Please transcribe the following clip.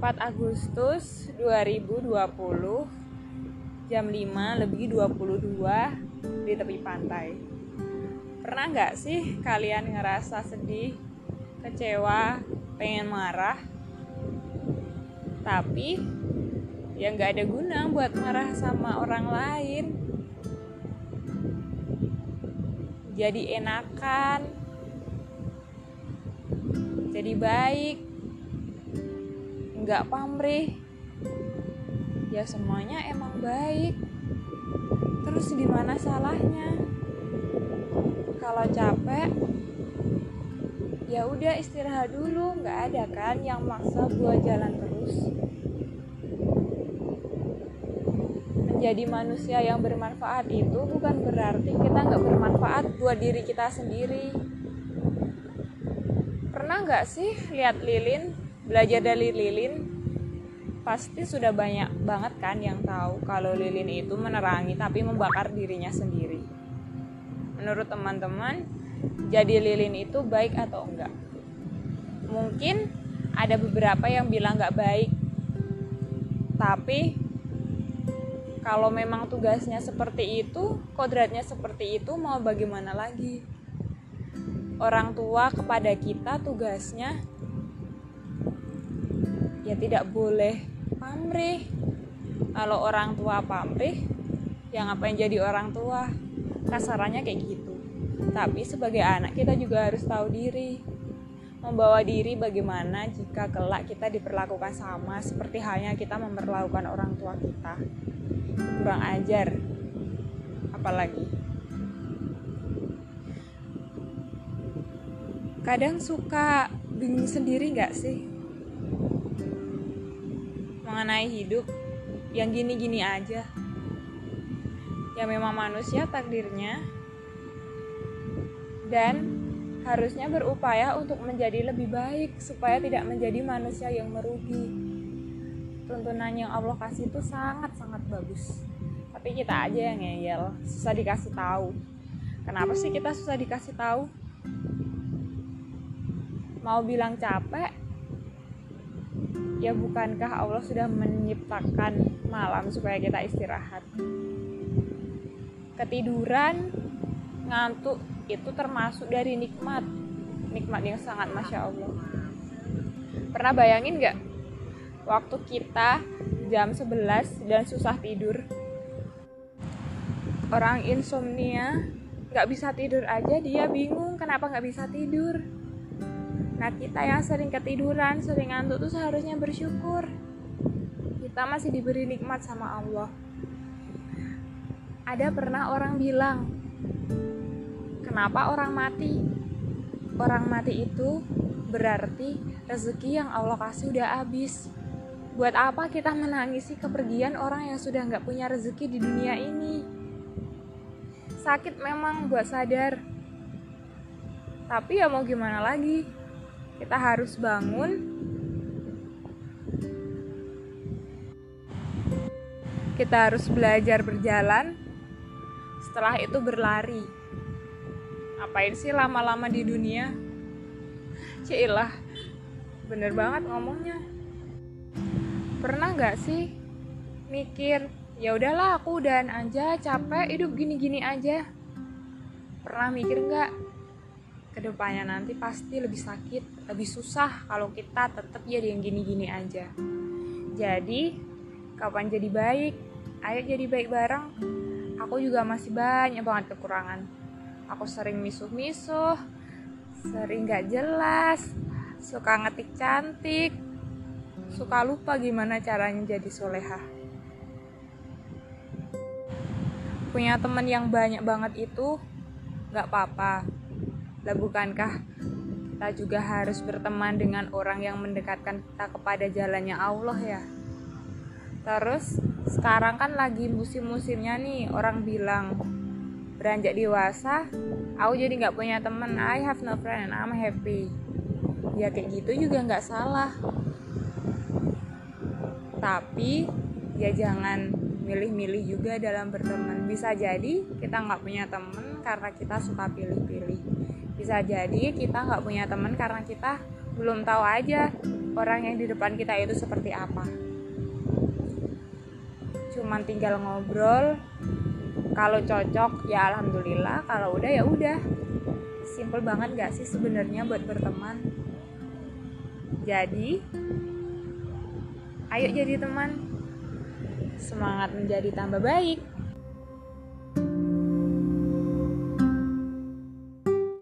Agustus 2020 jam 5 lebih 22 di tepi pantai. Pernah nggak sih kalian ngerasa sedih kecewa pengen marah? Tapi ya nggak ada guna buat marah sama orang lain. Jadi enakan. Jadi baik nggak pamrih. Ya semuanya emang baik. Terus di mana salahnya? Kalau capek ya udah istirahat dulu. Nggak ada kan yang maksa buat jalan terus. Menjadi manusia yang bermanfaat itu bukan berarti kita nggak bermanfaat buat diri kita sendiri. Pernah nggak sih lihat lilin belajar dari lilin pasti sudah banyak banget kan yang tahu kalau lilin itu menerangi tapi membakar dirinya sendiri. Menurut teman-teman jadi lilin itu baik atau enggak? Mungkin ada beberapa yang bilang nggak baik. Tapi kalau memang tugasnya seperti itu kodratnya seperti itu mau bagaimana lagi? Orang tua kepada kita tugasnya ya tidak boleh pamrih. Kalau orang tua pamrih yang ngapain jadi orang tua? Kasarannya kayak gitu. Tapi sebagai anak kita juga harus tahu diri. Membawa diri bagaimana jika kelak kita diperlakukan sama seperti halnya kita memperlakukan orang tua kita. Kurang ajar apalagi. Kadang suka bingung sendiri nggak sih mengenai hidup yang gini-gini aja. Ya memang manusia takdirnya dan harusnya berupaya untuk menjadi lebih baik supaya tidak menjadi manusia yang merugi. Tuntunan yang Allah kasih itu sangat-sangat bagus. Tapi kita aja yang ngeyel, susah dikasih tahu. Kenapa sih kita susah dikasih tahu? Mau bilang capek, ya bukankah Allah sudah menciptakan malam supaya kita istirahat? Ketiduran ngantuk itu termasuk dari nikmat. Nikmat yang sangat masya Allah. Pernah bayangin nggak? Waktu kita jam 11 dan susah tidur. Orang insomnia nggak bisa tidur aja dia bingung kenapa nggak bisa tidur Nah kita yang sering ketiduran, sering ngantuk tuh seharusnya bersyukur. Kita masih diberi nikmat sama Allah. Ada pernah orang bilang, kenapa orang mati? Orang mati itu berarti rezeki yang Allah kasih udah habis. Buat apa kita menangisi kepergian orang yang sudah nggak punya rezeki di dunia ini? Sakit memang buat sadar, tapi ya mau gimana lagi? Kita harus bangun. Kita harus belajar berjalan. Setelah itu berlari. Ngapain sih lama-lama di dunia? Cilah bener banget ngomongnya. Pernah nggak sih mikir ya udahlah aku udahan aja capek hidup gini-gini aja. Pernah mikir nggak ke depannya nanti pasti lebih sakit lebih susah kalau kita tetap jadi yang gini-gini aja. Jadi kapan jadi baik? Ayo jadi baik bareng. Aku juga masih banyak banget kekurangan. Aku sering misuh-misuh sering gak jelas suka ngetik cantik suka lupa gimana caranya jadi soleha. Punya temen yang banyak banget itu gak apa-apa lah bukankah kita juga harus berteman dengan orang yang mendekatkan kita kepada jalannya Allah ya? Terus sekarang kan lagi musim-musimnya nih orang bilang beranjak dewasa, aku jadi nggak punya temen, I have no friend and I'm happy. Ya kayak gitu juga nggak salah. Tapi ya jangan milih-milih juga dalam berteman. Bisa jadi kita nggak punya temen karena kita suka pilih-pilih bisa jadi kita nggak punya teman karena kita belum tahu aja orang yang di depan kita itu seperti apa. Cuman tinggal ngobrol. Kalau cocok ya alhamdulillah. Kalau udah ya udah. Simple banget gak sih sebenarnya buat berteman? Jadi ayo jadi teman. Semangat menjadi tambah baik